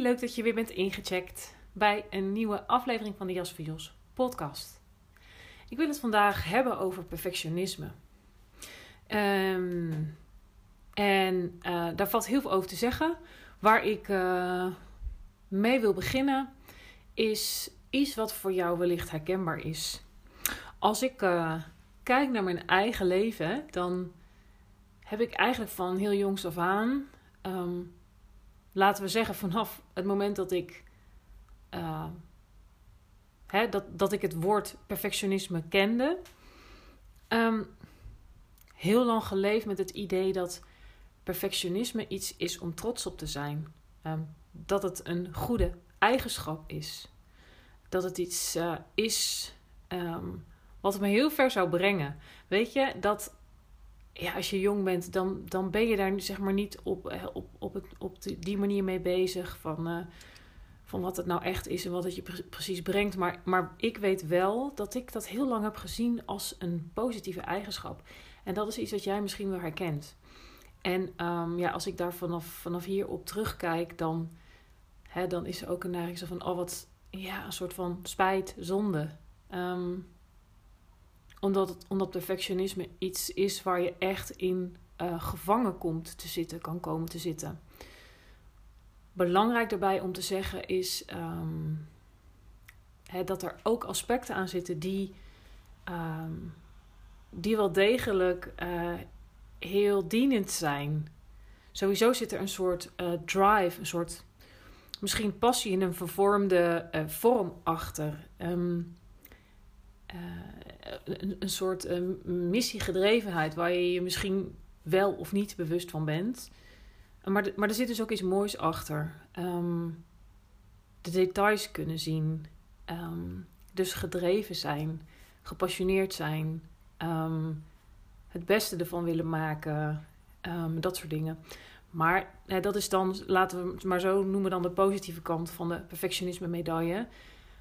Leuk dat je weer bent ingecheckt bij een nieuwe aflevering van de Jas voor Jos podcast. Ik wil het vandaag hebben over perfectionisme. Ehm, en uh, daar valt heel veel over te zeggen. Waar ik uh, mee wil beginnen is iets wat voor jou wellicht herkenbaar is. Als ik uh, kijk naar mijn eigen leven, dan heb ik eigenlijk van heel jongs af aan, um, laten we zeggen vanaf het moment dat ik, uh, hè, dat, dat ik het woord perfectionisme kende, um, heel lang geleefd met het idee dat perfectionisme iets is om trots op te zijn. Um, dat het een goede eigenschap is. Dat het iets uh, is um, wat me heel ver zou brengen. Weet je, dat ja, als je jong bent, dan, dan ben je daar zeg maar niet op, eh, op, op, het, op die manier mee bezig. Van, uh, van wat het nou echt is en wat het je pre precies brengt. Maar, maar ik weet wel dat ik dat heel lang heb gezien als een positieve eigenschap. En dat is iets wat jij misschien wel herkent. En um, ja, als ik daar vanaf, vanaf hier op terugkijk, dan, hè, dan is er ook een neiging van, oh wat, ja, een soort van spijt, zonde. Um, omdat, het, omdat perfectionisme iets is waar je echt in uh, gevangen komt te zitten, kan komen te zitten. Belangrijk daarbij om te zeggen is hè, dat er ook aspecten aan zitten die, um, die wel degelijk uh, heel dienend zijn. Sowieso zit er een soort uh, drive, een soort misschien passie in een vervormde vorm achter. Um, een, soort uh, missiegedrevenheid waar je je misschien wel of niet bewust van bent. Maar, de, maar er zit dus ook iets moois achter. Um, de details kunnen zien. Um, dus gedreven zijn, gepassioneerd zijn, um, het beste ervan willen maken, dat soort dingen. Maar dat is dan, laten we het maar zo noemen, dan de positieve kant van de perfectionisme medaille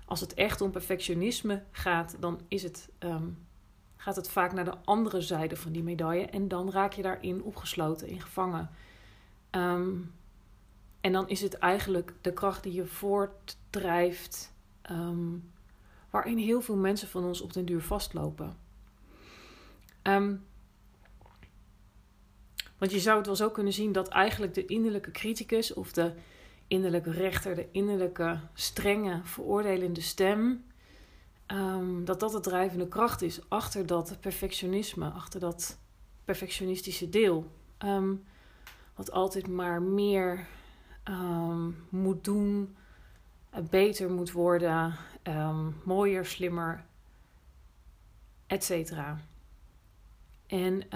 als het echt om perfectionisme gaat, dan is het, um, gaat het vaak naar de andere zijde van die medaille. En dan raak je daarin opgesloten, in gevangen. Um, en dan is het eigenlijk de kracht die je voortdrijft, um, waarin heel veel mensen van ons op den duur vastlopen. want je zou het wel zo kunnen zien dat eigenlijk de innerlijke criticus of de innerlijke rechter, de innerlijke strenge, veroordelende stem, um, dat dat de drijvende kracht is achter dat perfectionisme, achter dat perfectionistische deel. Um, wat altijd maar meer um, moet doen, eh, beter moet worden, mooier, slimmer, etc. En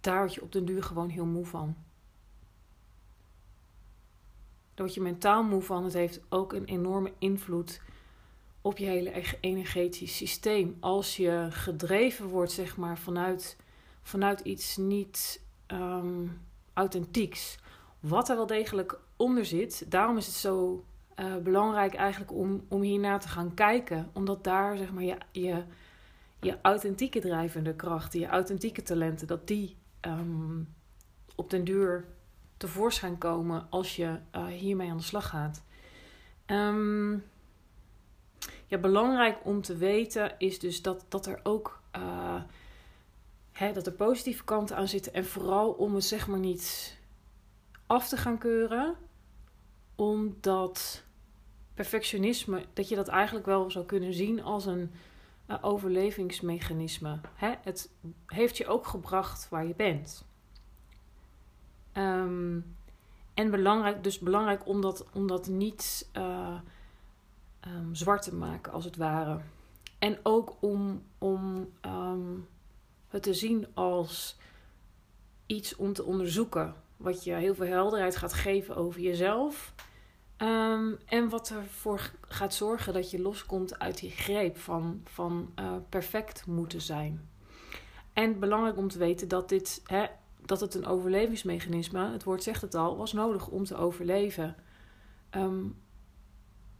daar word je op den duur gewoon heel moe van. Word je mentaal moe van. Het heeft ook een enorme invloed op je hele energetisch systeem. Als je gedreven wordt, zeg maar, vanuit, vanuit iets niet um, authentieks. Wat er wel degelijk onder zit. Daarom is het zo uh, belangrijk eigenlijk om, om hiernaar te gaan kijken. Omdat daar, zeg maar, je, je, je authentieke drijvende krachten, je authentieke talenten, dat die um, op den duur tevoorschijn komen als je uh, hiermee aan de slag gaat. Um, ja, belangrijk om te weten is dus dat, dat er ook uh, hè, dat er positieve kanten aan zitten. En vooral om het zeg maar niet af te gaan keuren, omdat perfectionisme, dat je dat eigenlijk wel zou kunnen zien als een uh, overlevingsmechanisme. Hè? Het heeft je ook gebracht waar je bent. Um, en belangrijk, dus belangrijk om dat, om dat niet uh, um, zwart te maken, als het ware. En ook om, om um, het te zien als iets om te onderzoeken. Wat je heel veel helderheid gaat geven over jezelf. En wat ervoor gaat zorgen dat je loskomt uit die greep van, van uh, perfect moeten zijn. En belangrijk om te weten dat, dit, hè, dat het een overlevingsmechanisme, het woord zegt het al, was nodig om te overleven. Um,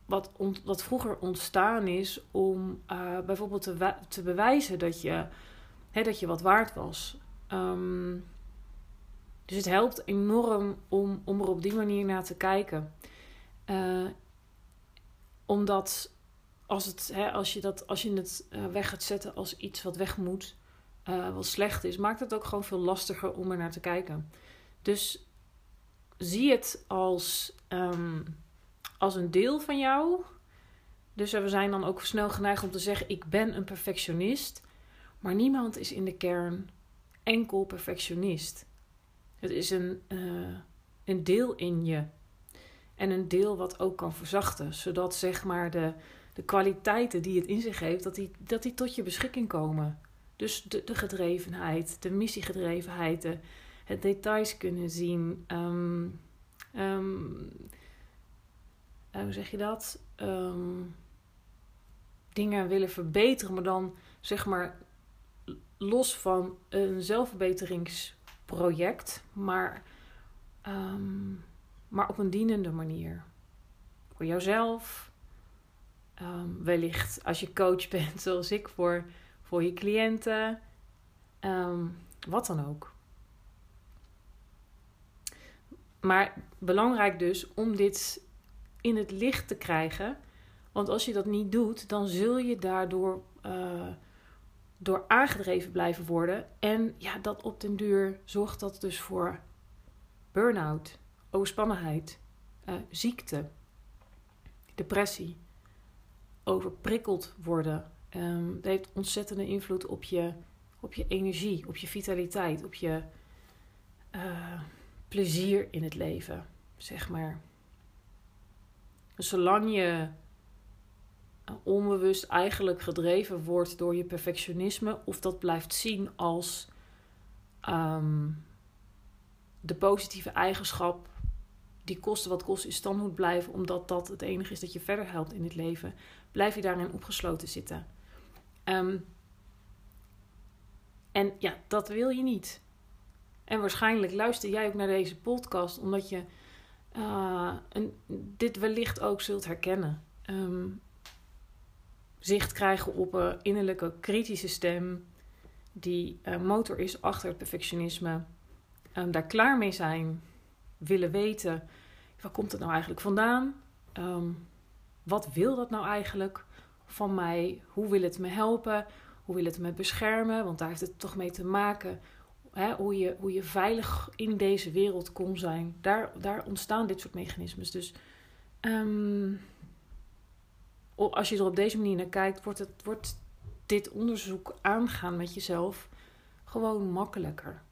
wat, wat vroeger ontstaan is om uh, bijvoorbeeld te, te bewijzen dat je, hè, dat je wat waard was. Um, dus het helpt enorm om, om er op die manier naar te kijken. Uh, omdat als, het, hè, als, je dat, als je het uh, weg gaat zetten als iets wat weg moet, uh, wat slecht is, maakt het ook gewoon veel lastiger om er naar te kijken. Dus zie het als, um, als een deel van jou. Dus we zijn dan ook snel geneigd om te zeggen: Ik ben een perfectionist. Maar niemand is in de kern enkel perfectionist. Het is een, uh, een deel in je. En een deel wat ook kan verzachten. Zodat zeg maar de, de kwaliteiten die het in zich heeft, dat die, dat die tot je beschikking komen. Dus de, de gedrevenheid, de missiegedrevenheid, de, het details kunnen zien. Um, um, hoe zeg je dat? Um, dingen willen verbeteren, maar dan zeg maar los van een zelfverbeteringsproject, maar, maar op een dienende manier. Voor jouzelf, wellicht als je coach bent, zoals ik, voor, voor je cliënten, um, wat dan ook. Maar belangrijk dus om dit in het licht te krijgen. Want als je dat niet doet, dan zul je daardoor uh, door aangedreven blijven worden. En ja, dat op den duur zorgt dat dus voor burn-out, overspannenheid, uh, ziekte, depressie, overprikkeld worden. Um, dat heeft ontzettende invloed op je, op je energie, op je vitaliteit, op je uh, plezier in het leven, zeg maar. Dus zolang je onbewust eigenlijk gedreven wordt door je perfectionisme, of dat blijft zien als um, de positieve eigenschap die kosten wat kost in stand moet blijven, omdat dat het enige is dat je verder helpt in het leven, blijf je daarin opgesloten zitten. Um, en ja, dat wil je niet. En waarschijnlijk luister jij ook naar deze podcast omdat je uh, een, dit wellicht ook zult herkennen. Um, zicht krijgen op een innerlijke kritische stem die uh, motor is achter het perfectionisme. Um, daar klaar mee zijn, willen weten waar komt het nou eigenlijk vandaan? Wat wil dat nou eigenlijk van mij? Hoe wil het me helpen? Hoe wil het me beschermen? Want daar heeft het toch mee te maken. Hè, hoe, je, hoe je veilig in deze wereld kon zijn. Daar, daar ontstaan dit soort mechanismes. Dus um, als je er op deze manier naar kijkt, wordt, het, wordt dit onderzoek aangaan met jezelf gewoon makkelijker.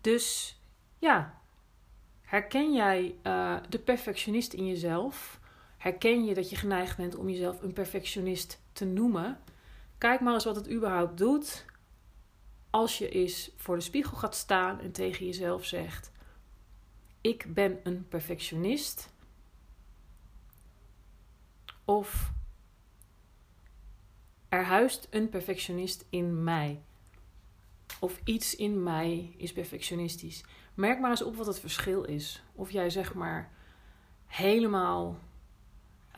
Dus ja, herken jij uh, de perfectionist in jezelf? Herken je dat je geneigd bent om jezelf een perfectionist te noemen? Kijk maar eens wat het überhaupt doet als je eens voor de spiegel gaat staan en tegen jezelf zegt: Ik ben een perfectionist. Of er huist een perfectionist in mij. Of iets in mij is perfectionistisch. Merk maar eens op wat het verschil is. Of jij zeg maar helemaal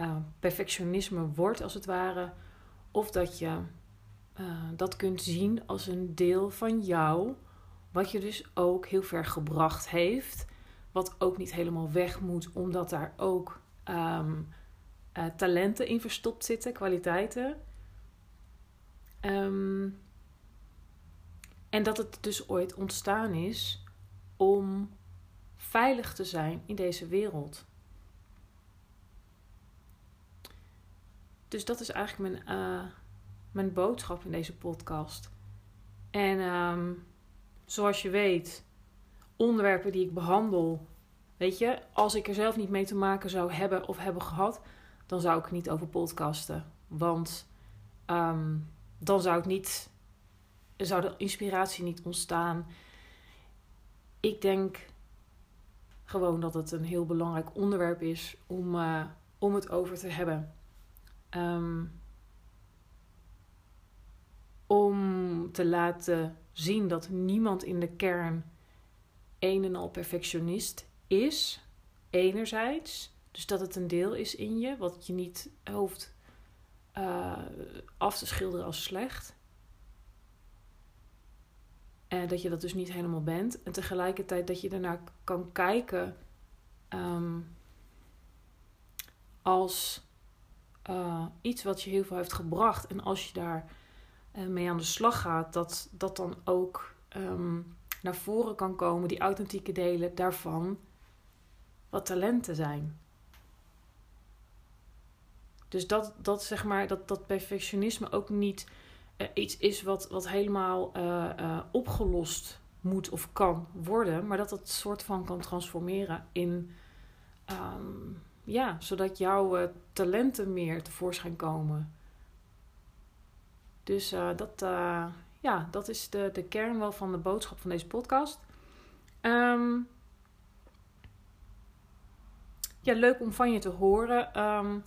uh, perfectionisme wordt als het ware. Of dat je uh, dat kunt zien als een deel van jou. Wat je dus ook heel ver gebracht heeft. Wat ook niet helemaal weg moet, omdat daar ook um, uh, talenten in verstopt zitten, kwaliteiten. Um, en dat het dus ooit ontstaan is om veilig te zijn in deze wereld. Dus dat is eigenlijk mijn, uh, mijn boodschap in deze podcast. En um, zoals je weet, onderwerpen die ik behandel, weet je, als ik er zelf niet mee te maken zou hebben of hebben gehad, dan zou ik er niet over podcasten. Want um, dan zou het niet, zou de inspiratie niet ontstaan. Ik denk gewoon dat het een heel belangrijk onderwerp is om, uh, om het over te hebben. Um, om te laten zien dat niemand in de kern een en al perfectionist is, enerzijds. Dus dat het een deel is in je, wat je niet hoeft uh, af te schilderen als slecht. En dat je dat dus niet helemaal bent. En tegelijkertijd dat je ernaar kan kijken um, als uh, iets wat je heel veel heeft gebracht. En als je daar uh, mee aan de slag gaat, dat dat dan ook um, naar voren kan komen, die authentieke delen daarvan, wat talenten zijn. Dus dat, dat zeg maar, dat, dat perfectionisme ook niet uh, iets is wat, wat helemaal opgelost moet of kan worden, maar dat het soort van kan transformeren in, um, ja, zodat jouw talenten meer tevoorschijn komen. Dus dat, ja, dat is de, de kern wel van de boodschap van deze podcast. Um, ja, leuk om van je te horen. Um,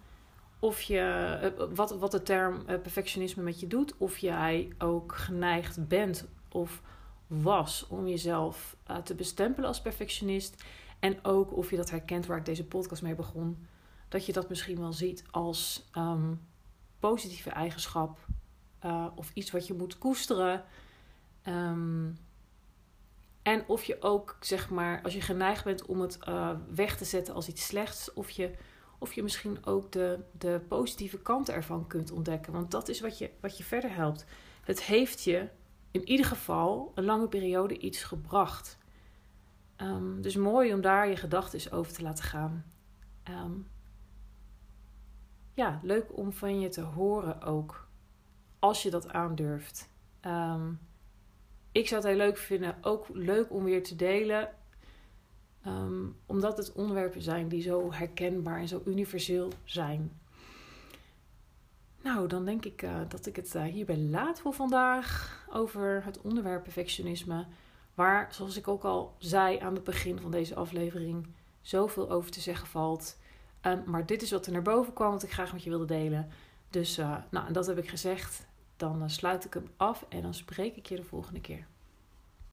of je, eh, wat, wat de term eh, perfectionisme met je doet. Of jij ook geneigd bent of was om jezelf te bestempelen als perfectionist. En ook of je dat herkent waar ik deze podcast mee begon. Dat je dat misschien wel ziet als um, positieve eigenschap. Uh, of iets wat je moet koesteren. Um, en of je ook, zeg maar, als je geneigd bent om het uh, weg te zetten als iets slechts. Of je of je misschien ook de, de positieve kanten ervan kunt ontdekken. Want dat is wat je, wat je verder helpt. Het heeft je in ieder geval een lange periode iets gebracht. Um, dus mooi om daar je gedachten over te laten gaan. Um, ja, leuk om van je te horen ook. Als je dat aandurft. Um, ik zou het heel leuk vinden. Ook leuk om weer te delen omdat het onderwerpen zijn die zo herkenbaar en zo universeel zijn. Nou, dan denk ik uh, dat ik het uh, hierbij laat voor vandaag over het onderwerp perfectionisme. Waar, zoals ik ook al zei aan het begin van deze aflevering, zoveel over te zeggen valt. Um, maar dit is wat er naar boven kwam, wat ik graag met je wilde delen. Dus, uh, nou, dat heb ik gezegd. Dan sluit ik hem af en dan spreek ik je de volgende keer.